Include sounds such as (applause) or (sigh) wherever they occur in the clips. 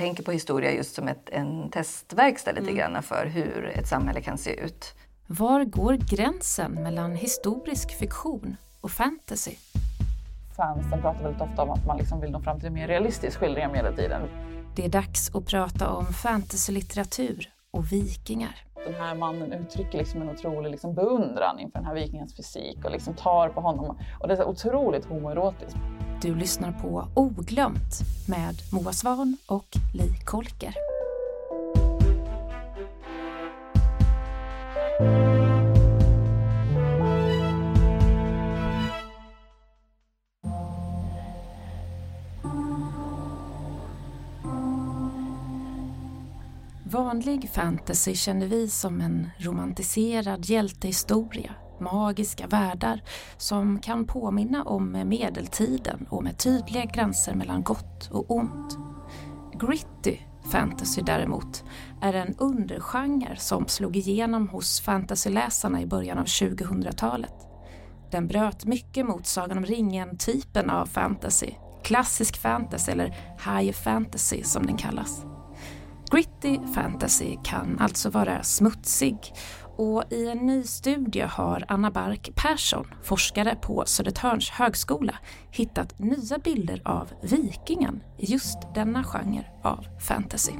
tänker på historia just som ett, en testverkstad lite Mm. grann för hur ett samhälle kan se ut. Var går gränsen mellan historisk fiktion och fantasy? Fansen pratar väldigt ofta om att man liksom vill nå fram till en mer realistisk skildring av medeltiden. Det är dags att prata om fantasylitteratur och vikingar. Den här mannen uttrycker liksom en otrolig liksom beundran inför den här vikingens fysik och liksom tar på honom. Och det är så otroligt homoerotiskt. Du lyssnar på Oglömt med Moa Svan och Li Kolker. Vanlig fantasy känner vi som en romantiserad hjältehistoria, magiska världar som kan påminna om medeltiden och med tydliga gränser mellan gott och ont. Gritty fantasy däremot är en undergenre som slog igenom hos fantasyläsarna i början av 2000-talet. Den bröt mycket mot Sagan om ringen-typen av fantasy, klassisk fantasy eller high fantasy som den kallas. Gritty fantasy kan alltså vara smutsig och i en ny studie har Anna Bark Persson, forskare på Södertörns högskola, hittat nya bilder av vikingen i just denna genre av fantasy.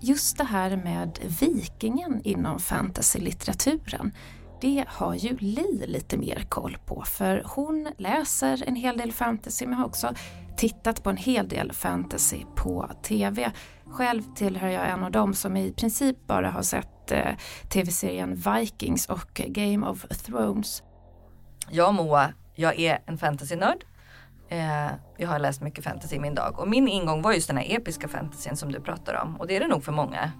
Just det här med vikingen inom fantasylitteraturen det har ju Li lite mer koll på för hon läser en hel del fantasy men har också tittat på en hel del fantasy på TV. Själv tillhör jag en av dem som i princip bara har sett eh, TV-serien Vikings och Game of Thrones. Jag Moa, jag är en fantasynörd. Eh, jag har läst mycket fantasy i min dag och min ingång var just den här episka fantasyn som du pratar om och det är det nog för många.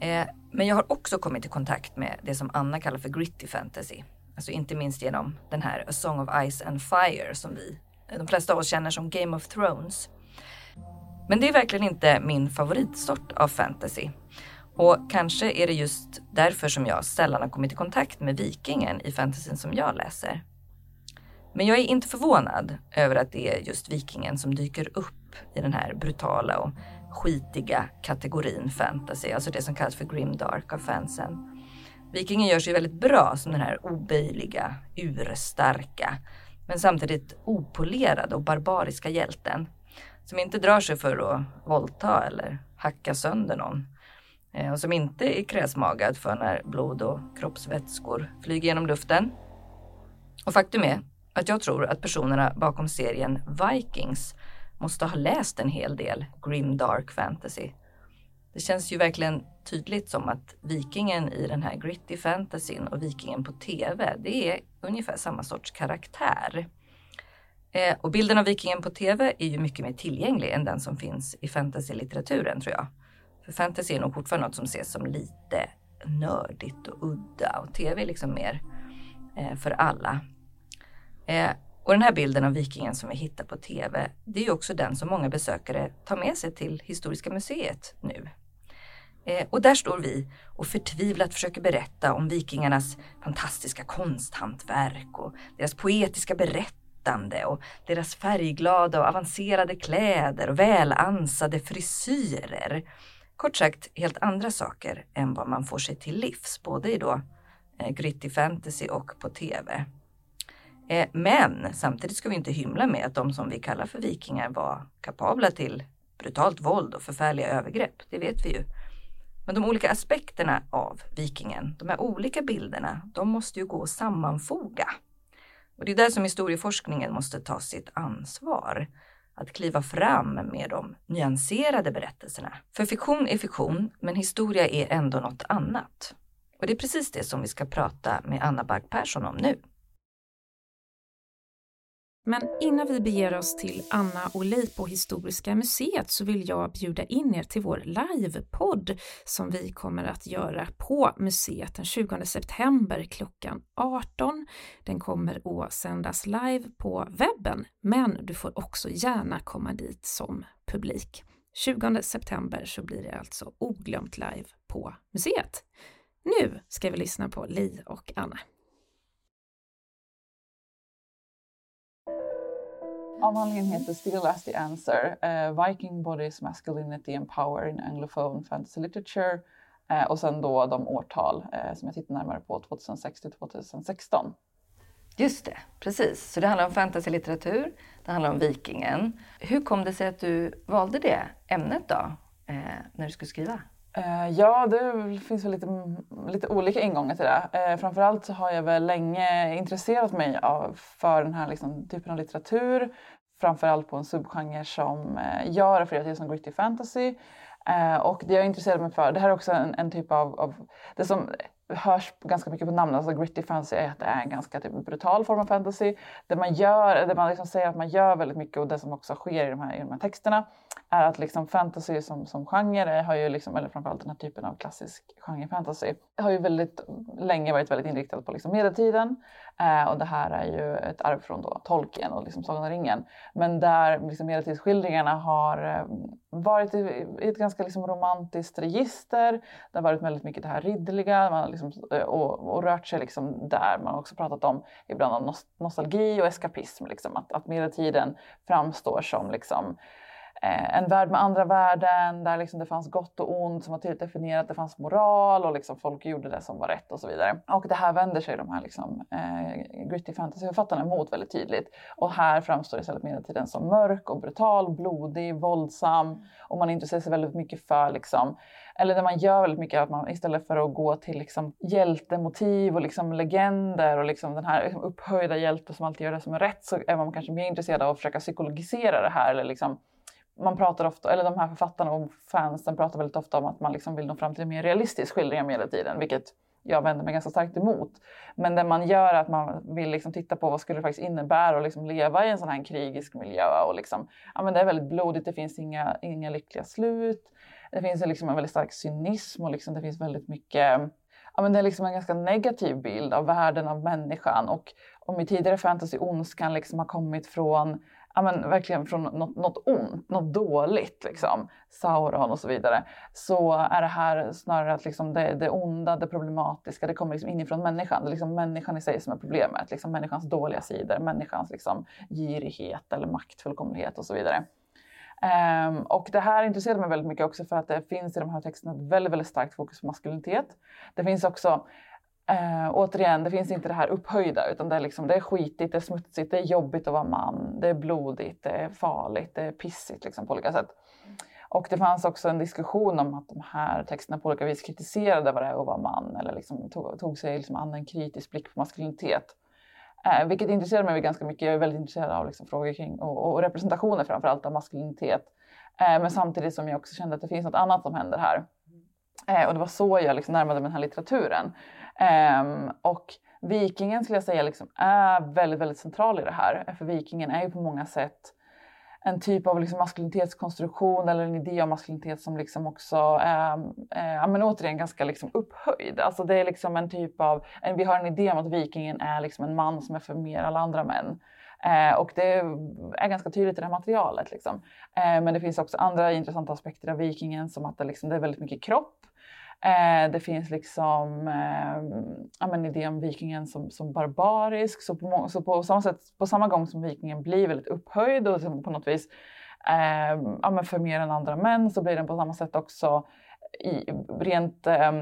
Eh, men jag har också kommit i kontakt med det som Anna kallar för gritty fantasy. Alltså inte minst genom den här A Song of Ice and Fire som vi, de flesta av oss känner som Game of Thrones. Men det är verkligen inte min favoritsort av fantasy. Och kanske är det just därför som jag sällan har kommit i kontakt med vikingen i fantasyn som jag läser. Men jag är inte förvånad över att det är just vikingen som dyker upp i den här brutala och skitiga kategorin fantasy, alltså det som kallas för grimdark av fansen. Vikingen gör sig väldigt bra som den här oböjliga, urstarka, men samtidigt opolerade och barbariska hjälten som inte drar sig för att våldta eller hacka sönder någon eh, och som inte är kräsmagad för när blod och kroppsvätskor flyger genom luften. Och faktum är att jag tror att personerna bakom serien Vikings måste ha läst en hel del grim dark fantasy. Det känns ju verkligen tydligt som att vikingen i den här gritty fantasyn och vikingen på TV, det är ungefär samma sorts karaktär. Eh, och bilden av vikingen på TV är ju mycket mer tillgänglig än den som finns i fantasylitteraturen tror jag. För fantasy är nog fortfarande något som ses som lite nördigt och udda och TV är liksom mer eh, för alla. Eh, och den här bilden av vikingen som vi hittar på TV, det är ju också den som många besökare tar med sig till Historiska museet nu. Eh, och där står vi och förtvivlat försöker berätta om vikingarnas fantastiska konsthantverk och deras poetiska berättande och deras färgglada och avancerade kläder och välansade frisyrer. Kort sagt helt andra saker än vad man får sig till livs, både i då eh, gritty fantasy och på TV. Eh, men samtidigt ska vi inte hymla med att de som vi kallar för vikingar var kapabla till brutalt våld och förfärliga övergrepp. Det vet vi ju. Men de olika aspekterna av vikingen, de här olika bilderna, de måste ju gå att sammanfoga. Och det är där som historieforskningen måste ta sitt ansvar. Att kliva fram med de nyanserade berättelserna. För fiktion är fiktion, men historia är ändå något annat. Och det är precis det som vi ska prata med Anna Bark Persson om nu. Men innan vi beger oss till Anna och Li på Historiska museet så vill jag bjuda in er till vår livepodd som vi kommer att göra på museet den 20 september klockan 18. Den kommer att sändas live på webben, men du får också gärna komma dit som publik. 20 september så blir det alltså oglömt live på museet. Nu ska vi lyssna på Li och Anna. Avhandlingen heter Still as the answer. Uh, Viking bodies, masculinity and power in anglophone fantasy literature. Uh, och sen då de årtal uh, som jag tittar närmare på, 2006 till 2016. Just det, precis. Så det handlar om fantasylitteratur, det handlar om Vikingen. Hur kom det sig att du valde det ämnet då, när du skulle skriva? Eh, ja, det finns väl lite, lite olika ingångar till det. Eh, framförallt så har jag väl länge intresserat mig av, för den här liksom, typen av litteratur framförallt på en subgenre som eh, jag refererar till som gritty fantasy. Och det jag intresserar mig för, det här är också en, en typ av, av, det som hörs ganska mycket på namnet, alltså gritty fantasy är att det är en ganska typ, brutal form av fantasy. Det man gör, det man liksom säger att man gör väldigt mycket och det som också sker i de här, i de här texterna är att liksom fantasy som, som genre har ju liksom, eller framförallt den här typen av klassisk genre fantasy, har ju väldigt länge varit väldigt inriktad på liksom medeltiden. Eh, och det här är ju ett arv från då Tolkien och liksom Sagan om ringen. Men där liksom medeltidsskildringarna har eh, varit i, i ett ganska liksom romantiskt register. Det har varit väldigt mycket det här ridderliga man liksom, eh, och, och rört sig liksom där. Man har också pratat om ibland om nostalgi och eskapism, liksom, att, att medeltiden framstår som liksom, eh, Eh, en värld med andra värden där liksom det fanns gott och ont som var tydligt definierat. Det fanns moral och liksom folk gjorde det som var rätt och så vidare. Och det här vänder sig de här liksom, eh, gritty fantasyförfattarna emot väldigt tydligt. Och här framstår istället medeltiden som mörk och brutal, blodig, våldsam och man intresserar sig väldigt mycket för liksom, eller det man gör väldigt mycket är att man istället för att gå till liksom hjältemotiv och liksom legender och liksom den här upphöjda hjälten som alltid gör det som är rätt så är man kanske mer intresserad av att försöka psykologisera det här eller liksom man pratar ofta, eller de här författarna och fansen pratar väldigt ofta om att man liksom vill nå fram till en mer realistisk skildring av medeltiden, vilket jag vänder mig ganska starkt emot. Men det man gör är att man vill liksom titta på vad skulle det faktiskt innebära att liksom leva i en sån här krigisk miljö. Och liksom, ja, men det är väldigt blodigt, det finns inga, inga lyckliga slut. Det finns liksom en väldigt stark cynism och liksom det finns väldigt mycket Ja, men det är liksom en ganska negativ bild av världen, av människan. Och om i tidigare fantasy ondskan liksom har kommit från ja, men verkligen från något, något ont, något dåligt, liksom, Sauron och så vidare, så är det här snarare att liksom det, det onda, det problematiska, det kommer liksom inifrån människan. Det är liksom människan i sig som är problemet, liksom människans dåliga sidor, människans liksom girighet eller maktfullkomlighet och så vidare. Um, och det här intresserar mig väldigt mycket också för att det finns i de här texterna ett väldigt, väldigt starkt fokus på maskulinitet. Det finns också Eh, återigen, det finns inte det här upphöjda utan det är, liksom, det är skitigt, det är smutsigt, det är jobbigt att vara man, det är blodigt, det är farligt, det är pissigt liksom, på olika sätt. Och det fanns också en diskussion om att de här texterna på olika vis kritiserade vad det är att vara man eller liksom tog, tog sig liksom an en kritisk blick på maskulinitet. Eh, vilket intresserar mig ganska mycket. Jag är väldigt intresserad av liksom, frågor kring och, och representationer framför allt av maskulinitet. Eh, men samtidigt som jag också kände att det finns något annat som händer här. Eh, och det var så jag liksom närmade mig den här litteraturen. Um, och vikingen skulle jag säga liksom är väldigt, väldigt central i det här. För vikingen är ju på många sätt en typ av liksom maskulinitetskonstruktion eller en idé om maskulinitet som liksom också är, eh, är men återigen ganska liksom upphöjd. Alltså det är liksom en typ av, vi har en idé om att vikingen är liksom en man som är för mer alla andra män. Eh, och det är ganska tydligt i det här materialet. Liksom. Eh, men det finns också andra intressanta aspekter av vikingen som att det, liksom, det är väldigt mycket kropp. Eh, det finns liksom eh, ja, men idén om vikingen som, som barbarisk. Så på, så på samma sätt, på samma gång som vikingen blir väldigt upphöjd och liksom på något vis eh, ja, men för mer än andra män så blir den på samma sätt också i, rent eh,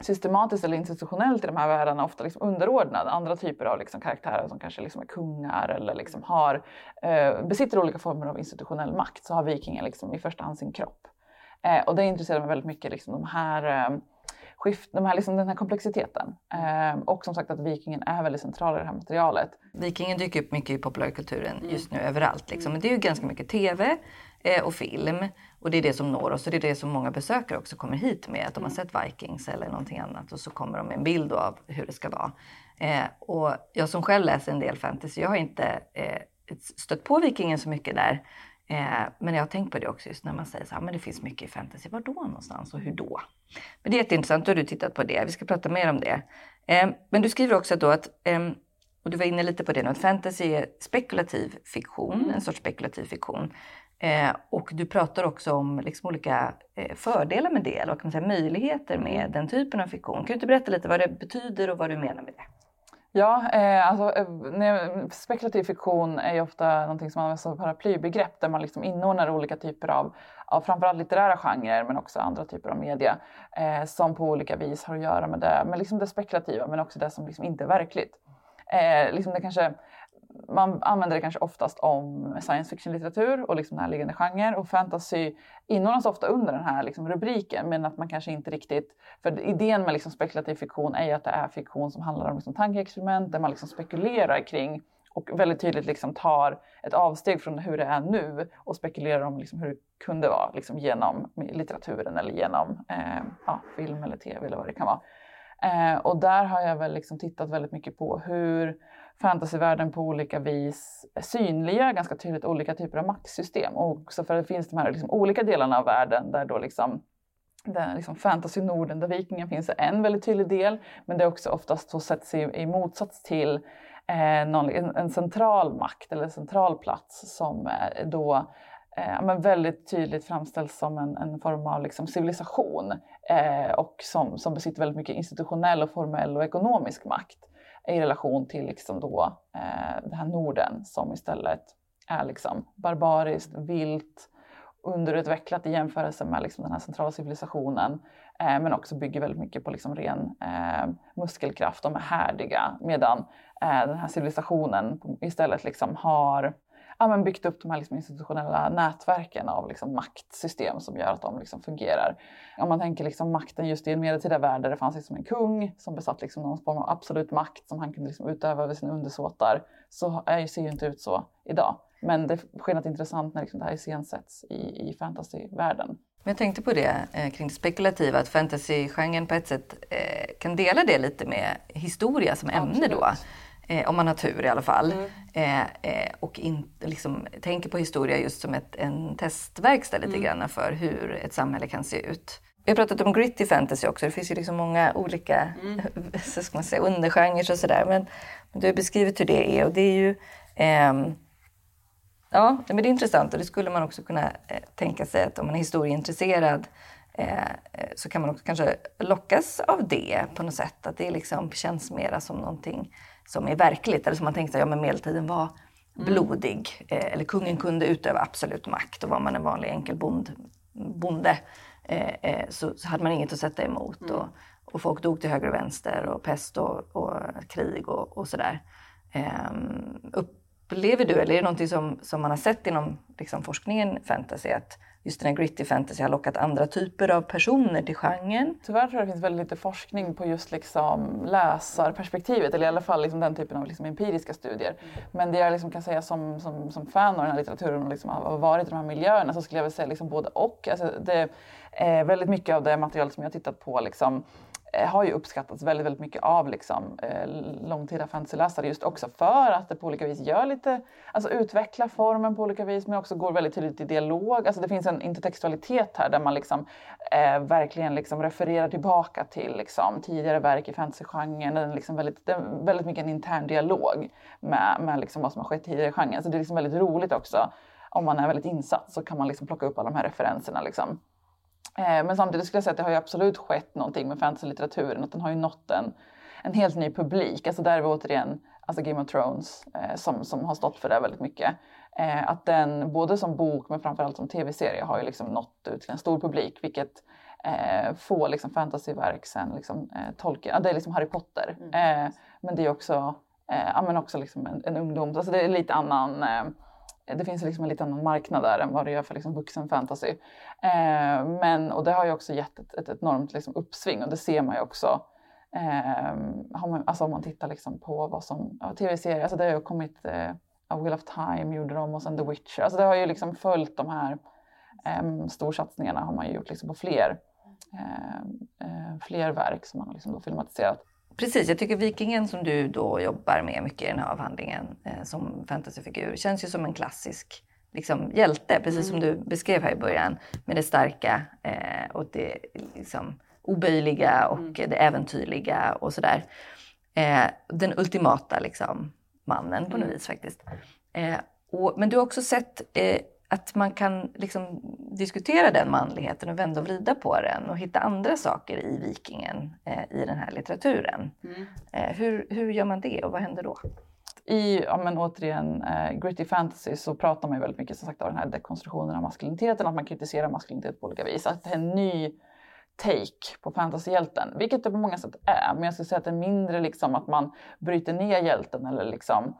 systematiskt eller institutionellt i de här världarna ofta liksom underordnad andra typer av liksom karaktärer som kanske liksom är kungar eller liksom har, eh, besitter olika former av institutionell makt så har vikingen liksom i första hand sin kropp. Eh, och det intresserar mig väldigt mycket, liksom, de här, eh, skift, de här, liksom, den här komplexiteten. Eh, och som sagt att vikingen är väldigt central i det här materialet. Vikingen dyker upp mycket i populärkulturen mm. just nu överallt. Liksom. Men det är ju ganska mycket TV eh, och film. Och det är det som når oss och det är det som många besökare också kommer hit med. Att de har sett Vikings eller någonting annat och så kommer de med en bild av hur det ska vara. Eh, och jag som själv läser en del fantasy, jag har inte eh, stött på Vikingen så mycket där. Eh, men jag har tänkt på det också just när man säger så här, men det finns mycket i fantasy. Var då någonstans och hur då? Men det är jätteintressant, då har du tittat på det. Vi ska prata mer om det. Eh, men du skriver också då att, eh, och du var inne lite på det nu, att fantasy är spekulativ fiktion, mm. en sorts spekulativ fiktion. Eh, och du pratar också om liksom olika fördelar med det, eller kan man säga, möjligheter med den typen av fiktion. Kan du inte berätta lite vad det betyder och vad du menar med det? Ja, eh, alltså, eh, spekulativ fiktion är ju ofta någonting som används som paraplybegrepp där man liksom inordnar olika typer av, av framförallt litterära genrer men också andra typer av media eh, som på olika vis har att göra med det, med liksom det spekulativa men också det som liksom inte är verkligt. Eh, liksom det kanske, man använder det kanske oftast om science fiction-litteratur och liksom närliggande genre och fantasy inordnas ofta under den här liksom rubriken men att man kanske inte riktigt... För idén med liksom spekulativ fiktion är ju att det är fiktion som handlar om liksom tankeexperiment där man liksom spekulerar kring och väldigt tydligt liksom tar ett avsteg från hur det är nu och spekulerar om liksom hur det kunde vara liksom genom litteraturen eller genom eh, ja, film eller tv eller vad det kan vara. Eh, och där har jag väl liksom tittat väldigt mycket på hur fantasyvärlden på olika vis synliggör ganska tydligt olika typer av maktsystem. Och också för att det finns de här liksom olika delarna av världen där då liksom liksom fantasy Norden där vikingen finns är en väldigt tydlig del. Men det är också oftast så sätts i, i motsats till eh, någon, en, en, central makt eller central plats som eh, då eh, men väldigt tydligt framställs som en, en form av liksom civilisation eh, och som, som besitter väldigt mycket institutionell och formell och ekonomisk makt i relation till liksom då, eh, det här Norden som istället är liksom barbariskt, vilt, underutvecklat i jämförelse med liksom den här centrala civilisationen eh, men också bygger väldigt mycket på liksom ren eh, muskelkraft. De är härdiga medan eh, den här civilisationen istället liksom har ja, men byggt upp de här liksom institutionella nätverken av liksom maktsystem som gör att de liksom fungerar. Om man tänker liksom makten just i en medeltida värld där det fanns liksom en kung som besatt liksom någon form av absolut makt som han kunde liksom utöva över sina undersåtar så är, ser ju inte ut så idag. Men det sker något intressant när liksom det här iscensätts i, i fantasyvärlden. Men jag tänkte på det eh, kring det spekulativa, att fantasygenren på ett sätt eh, kan dela det lite med historia som ämne Absolut. då. Eh, om man har tur i alla fall. Mm. Eh, eh, och in, liksom, tänker på historia just som ett, en testverkstad lite mm. grann för hur ett samhälle kan se ut. Vi har pratat om gritty fantasy också. Det finns ju liksom många olika mm. (laughs) så ska man säga, undergenrer och sådär. Men, men, du har beskrivit hur det är och det är ju ehm, Ja, men det är intressant och det skulle man också kunna eh, tänka sig att om man är historieintresserad eh, eh, så kan man också kanske lockas av det på något sätt. Att det liksom känns mera som någonting som är verkligt. Eller som man tänkte, ja men medeltiden var mm. blodig. Eh, eller kungen kunde utöva absolut makt och var man en vanlig enkel bond, bonde eh, eh, så, så, hade man inget att sätta emot. Mm. Och, och folk dog till höger och vänster och pest och, och krig och, och sådär. Ehm, upplever du, eller är det någonting som, som man har sett inom liksom, forskningen fantasy, att just den här gritty fantasy har lockat andra typer av personer till genren. Tyvärr tror jag det finns väldigt lite forskning på just liksom läsarperspektivet eller i alla fall liksom den typen av liksom empiriska studier. Men det jag liksom kan säga som, som, som fan av den här litteraturen och liksom har varit i de här miljöerna så skulle jag vilja säga liksom både och. Alltså det, är väldigt mycket av det material som jag tittat på liksom, Eh, Eh, har ju uppskattats väldigt, väldigt mycket av liksom, eh, långtida fantasyläsare just också för att det på olika vis gör lite, alltså utvecklar formen på olika vis men också går väldigt tydligt i dialog. Alltså det finns en intertextualitet här där man liksom, eh, verkligen liksom refererar tillbaka till liksom, tidigare verk i fantasygenren. Det är, liksom väldigt, det är väldigt mycket en intern dialog med, med liksom vad som har skett tidigare i genren. Så det är liksom väldigt roligt också. Om man är väldigt insatt så kan man liksom plocka upp alla de här referenserna. Liksom. Eh, men samtidigt skulle jag säga att det har ju absolut skett någonting med fantasy-litteraturen. Att den har ju nått en, en helt ny publik. Alltså där är vi återigen alltså Game of Thrones eh, som, som har stått för det väldigt mycket. Eh, att den både som bok men framförallt som tv-serie har ju liksom nått ut till en stor publik. Vilket eh, få liksom fantasyverk sen liksom, eh, Tolkien, det är liksom Harry Potter. Mm. Eh, men det är också, ja, men också liksom en, en ungdoms, alltså det är lite annan det finns liksom en lite annan marknad där än vad det gör för liksom vuxen fantasy. Eh, men, och det har ju också gett ett, ett enormt liksom uppsving och det ser man ju också eh, man, alltså om man tittar liksom på vad som, ja, tv-serier, alltså det har ju kommit, eh, Wheel of Time gjorde de och sen The Witcher, alltså det har ju liksom följt de här eh, storsatsningarna har man ju gjort liksom på fler, eh, eh fler verk som man har liksom då filmatiserat. Precis, jag tycker Vikingen som du då jobbar med mycket i den här avhandlingen eh, som fantasyfigur känns ju som en klassisk liksom, hjälte, precis mm. som du beskrev här i början. Med det starka eh, och det liksom, oböjliga och mm. det äventyrliga och sådär. Eh, den ultimata liksom, mannen på något mm. vis faktiskt. Eh, och, men du har också sett eh, att man kan liksom diskutera den manligheten och vända och vrida på den och hitta andra saker i vikingen eh, i den här litteraturen. Mm. Eh, hur, hur gör man det och vad händer då? I, ja, men återigen, eh, gritty fantasy så pratar man ju väldigt mycket som sagt, om den här dekonstruktionen av maskuliniteten, att man kritiserar maskulinitet på olika vis. Att det är en ny take på fantasyhjälten, vilket det på många sätt är. Men jag skulle säga att det är mindre liksom att man bryter ner hjälten eller liksom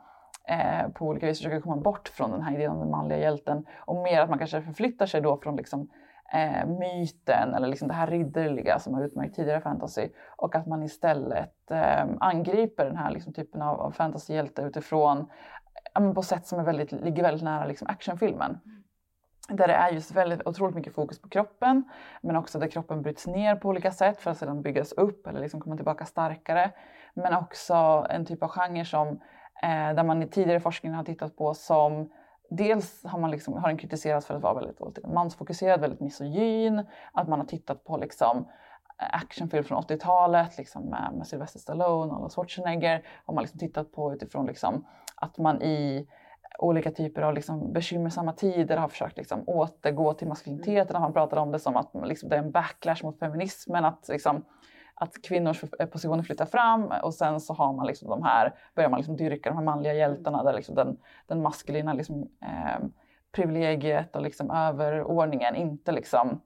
eh, på olika vis försöker komma bort från den här idén om den manliga hjälten och mer att man kanske förflyttar sig då från liksom, eh, myten eller liksom det här ridderliga som har utmärkt tidigare fantasy och att man istället eh, angriper den här liksom, typen av, av fantasyhjälte utifrån eh, på sätt som är väldigt, ligger väldigt nära liksom, actionfilmen. Där det är just väldigt otroligt mycket fokus på kroppen men också där kroppen bryts ner på olika sätt för att sedan byggas upp eller liksom komma tillbaka starkare. Men också en typ av genre som där man i tidigare forskning har tittat på som Dels har, man liksom, har den kritiserats för att vara väldigt mansfokuserad, väldigt misogyn. Att man har tittat på liksom, actionfilm från 80-talet liksom med, med Sylvester Stallone och Schwarzenegger. Har man liksom tittat på utifrån liksom, att man i olika typer av liksom bekymmersamma tider har försökt liksom återgå till maskuliniteten. Man pratar om det som att liksom, det är en backlash mot feminismen. Att liksom, att kvinnors positioner flyttar fram och sen så har man liksom de här, börjar man liksom dyrka de här manliga hjältarna där liksom den, den maskulina liksom, eh, privilegiet och liksom överordningen inte liksom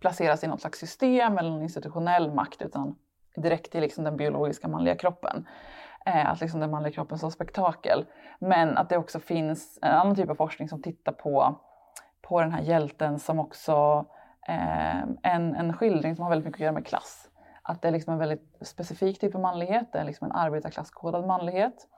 placeras i något slags system eller någon institutionell makt utan direkt i liksom den biologiska manliga kroppen. Eh, att liksom den manliga kroppen som spektakel. Men att det också finns en annan typ av forskning som tittar på, på den här hjälten som också eh, en, en skildring som har väldigt mycket att göra med klass att det är liksom en väldigt specifik typ av manlighet, det är liksom en arbetarklasskodad manlighet.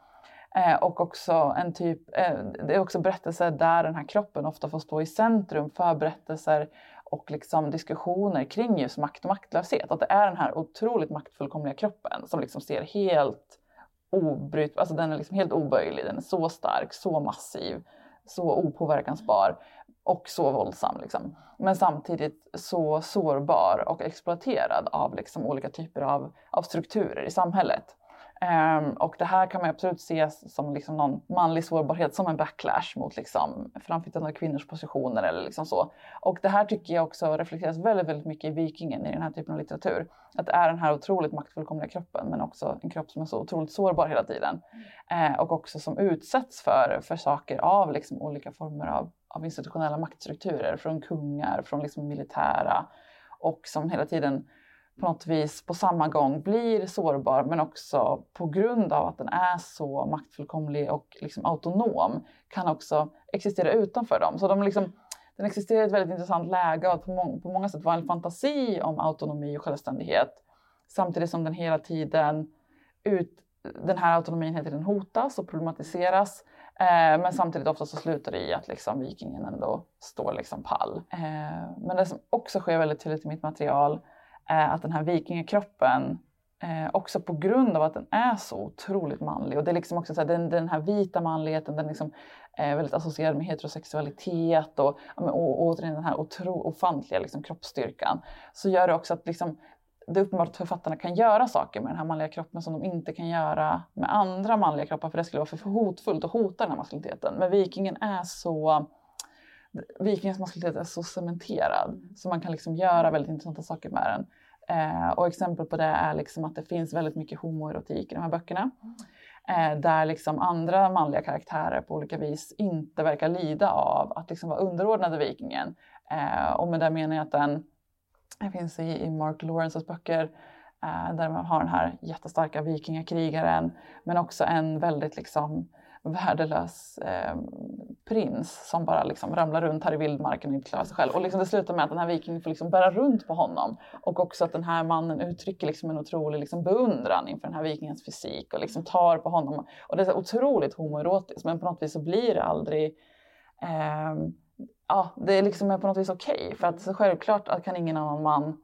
Eh, och också en typ, eh, det är också berättelser där den här kroppen ofta får stå i centrum för berättelser och liksom diskussioner kring just makt och maktlöshet. Att det är den här otroligt maktfullkomliga kroppen som liksom ser helt obryt, alltså den är liksom helt oböjlig, den är så stark, så massiv, så opåverkansbar och så våldsam. Liksom. Men samtidigt så sårbar och exploaterad av liksom, olika typer av, av strukturer i samhället. Um, och det här kan man absolut se som liksom någon manlig sårbarhet, som en backlash mot liksom framflyttande av kvinnors positioner eller liksom så. Och det här tycker jag också reflekteras väldigt, väldigt mycket i Vikingen, i den här typen av litteratur. Att det är den här otroligt maktfullkomliga kroppen, men också en kropp som är så otroligt sårbar hela tiden. Uh, och också som utsätts för, för saker av liksom olika former av, av institutionella maktstrukturer, från kungar, från liksom militära och som hela tiden på något vis på samma gång blir sårbar men också på grund av att den är så maktfullkomlig och liksom autonom kan också existera utanför dem. Så de liksom, den existerar i ett väldigt intressant läge och på, må på många sätt var en fantasi om autonomi och självständighet samtidigt som den hela tiden ut, den här autonomin hela tiden hotas och problematiseras Eh, men samtidigt ofta så slutar det i att liksom vikingen ändå står liksom pall. Eh, men det som också sker väldigt tydligt i mitt material är att den här vikingakroppen eh, också på grund av att den är så otroligt manlig och det är liksom också så här, den, den här vita manligheten, den liksom är väldigt associerad med heterosexualitet och, och, och återigen den här otro, ofantliga liksom, kroppsstyrkan så gör det också att liksom, det är uppenbart att författarna kan göra saker med den här manliga kroppen som de inte kan göra med andra manliga kroppar för det skulle vara för hotfullt att hota den här maskuliniteten. Men vikingen är så Vikingens maskulinitet är så cementerad så man kan liksom göra väldigt intressanta saker med den. Eh, och exempel på det är liksom att det finns väldigt mycket homoerotik i de här böckerna. Eh, där liksom andra manliga karaktärer på olika vis inte verkar lida av att liksom vara underordnade vikingen. Eh, och med det menar jag att den det finns i, i Mark Lawrences böcker eh, där man har den här jättestarka vikingakrigaren men också en väldigt liksom värdelös eh, prins som bara liksom ramlar runt här i vildmarken och inte klarar sig själv. Och liksom det slutar med att den här vikingen får liksom bära runt på honom. Och också att den här mannen uttrycker liksom en otrolig liksom beundran inför den här vikingens fysik och liksom tar på honom. Och det är så otroligt homoerotiskt men på något vis så blir det aldrig eh, Ja, det är liksom på något vis okej okay, för att så självklart kan ingen annan man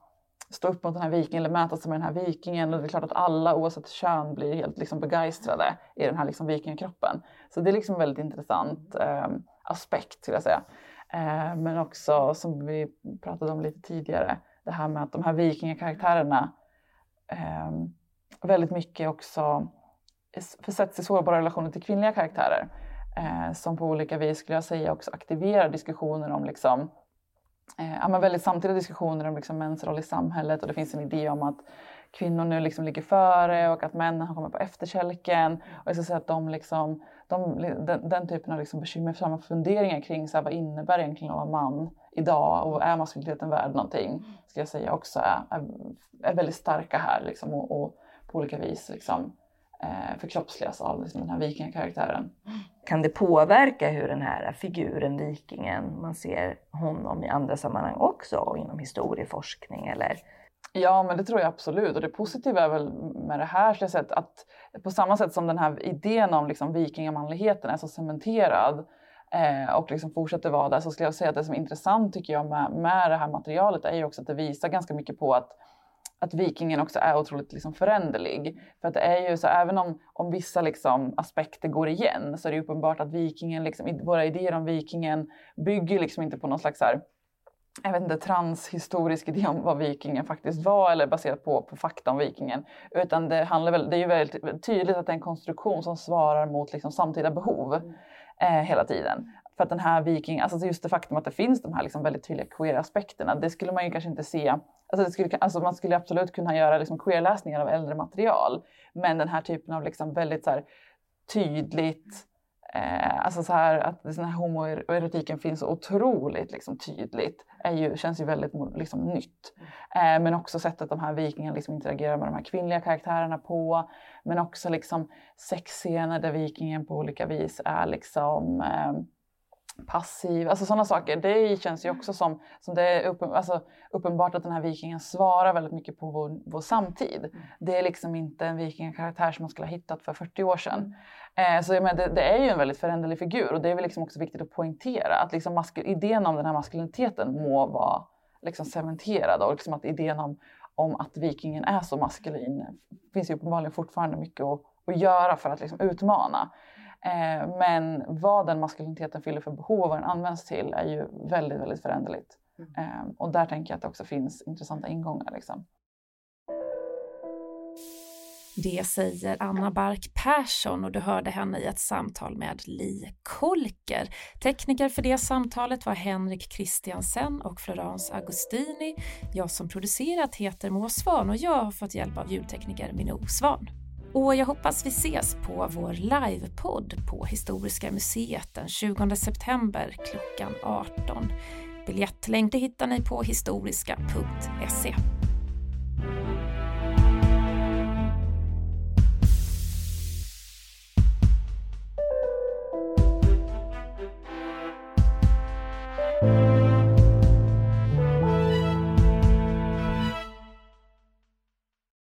stå upp mot den här vikingen eller mäta sig med den här vikingen. Och det är klart att alla oavsett kön blir helt liksom begeistrade i den här liksom vikingakroppen. Så det är liksom en väldigt intressant eh, aspekt skulle jag säga. Eh, men också som vi pratade om lite tidigare, det här med att de här vikingakaraktärerna eh, väldigt mycket också försätts i sårbara relationer till kvinnliga karaktärer eh, som på olika vis skulle jag säga också aktiverar diskussioner om liksom, eh, ja, men väldigt samtida diskussioner om liksom mäns roll i samhället och det finns en idé om att kvinnor nu liksom ligger före och att männen har kommit på efterkälken. Och jag ska säga att de liksom, de, den, den typen av liksom bekymmersamma funderingar kring så här, vad innebär egentligen att vara man idag och är maskuliniteten värd någonting? Ska jag säga också är, är, är väldigt starka här liksom, och, och på olika vis liksom, eh, förkroppsligas av liksom, den här vikingakaraktären. Kan det påverka hur den här figuren, vikingen, man ser honom i andra sammanhang också inom historieforskning eller Ja, men det tror jag absolut. Och det positiva är väl med det här så sätt att på samma sätt som den här idén om liksom vikingamanligheten är så cementerad eh, och liksom fortsätter vara där så skulle jag säga att det som är intressant tycker jag med, med det här materialet är ju också att det visar ganska mycket på att att vikingen också är otroligt liksom föränderlig. För att det är ju så, även om, om vissa liksom aspekter går igen så är det uppenbart att vikingen, liksom, våra idéer om vikingen bygger liksom inte på någon slags här, jag vet inte, transhistorisk idé om vad vikingen faktiskt var eller baserat på, på fakta om vikingen. Utan det, handlar väl, det är ju väldigt tydligt att det är en konstruktion som svarar mot liksom samtida behov eh, hela tiden. För att den här viking, alltså just det faktum att det finns de här liksom väldigt tydliga queer-aspekterna, det skulle man ju kanske inte se. Alltså, det skulle, alltså man skulle absolut kunna göra liksom queer-läsningar av äldre material. Men den här typen av liksom väldigt så här, tydligt Eh, alltså så här att den här homoerotiken finns så otroligt liksom, tydligt är ju, känns ju väldigt liksom, nytt. Eh, men också sättet de här vikingarna liksom, interagerar med de här kvinnliga karaktärerna på. Men också liksom, sexscener där vikingen på olika vis är liksom eh, passiv, alltså sådana saker. Det känns ju också som, som det är uppen, alltså, uppenbart att den här vikingen svarar väldigt mycket på vår, vår samtid. Mm. Det är liksom inte en vikingakaraktär som man skulle ha hittat för 40 år sedan. Eh, så jag menar, det, det, är ju en väldigt föränderlig figur och det är väl liksom också viktigt att poängtera att liksom idén om den här maskuliniteten må vara liksom cementerad och liksom att idén om, om att vikingen är så maskulin finns ju uppenbarligen fortfarande mycket att, att göra för att liksom utmana. Eh, men vad den maskuliniteten fyller för behov och vad den används till är ju väldigt, väldigt föränderligt. Mm. Eh, och där tänker jag att det också finns intressanta ingångar. Liksom. Det säger Anna Bark Persson och du hörde henne i ett samtal med Li Kolker. Tekniker för det samtalet var Henrik Christiansen och Florence Agostini. Jag som producerat heter Moa Svan och jag har fått hjälp av ljudtekniker Minou Svan. Och jag hoppas vi ses på vår livepodd på Historiska museet den 20 september klockan 18. Biljettlänk hittar ni på historiska.se.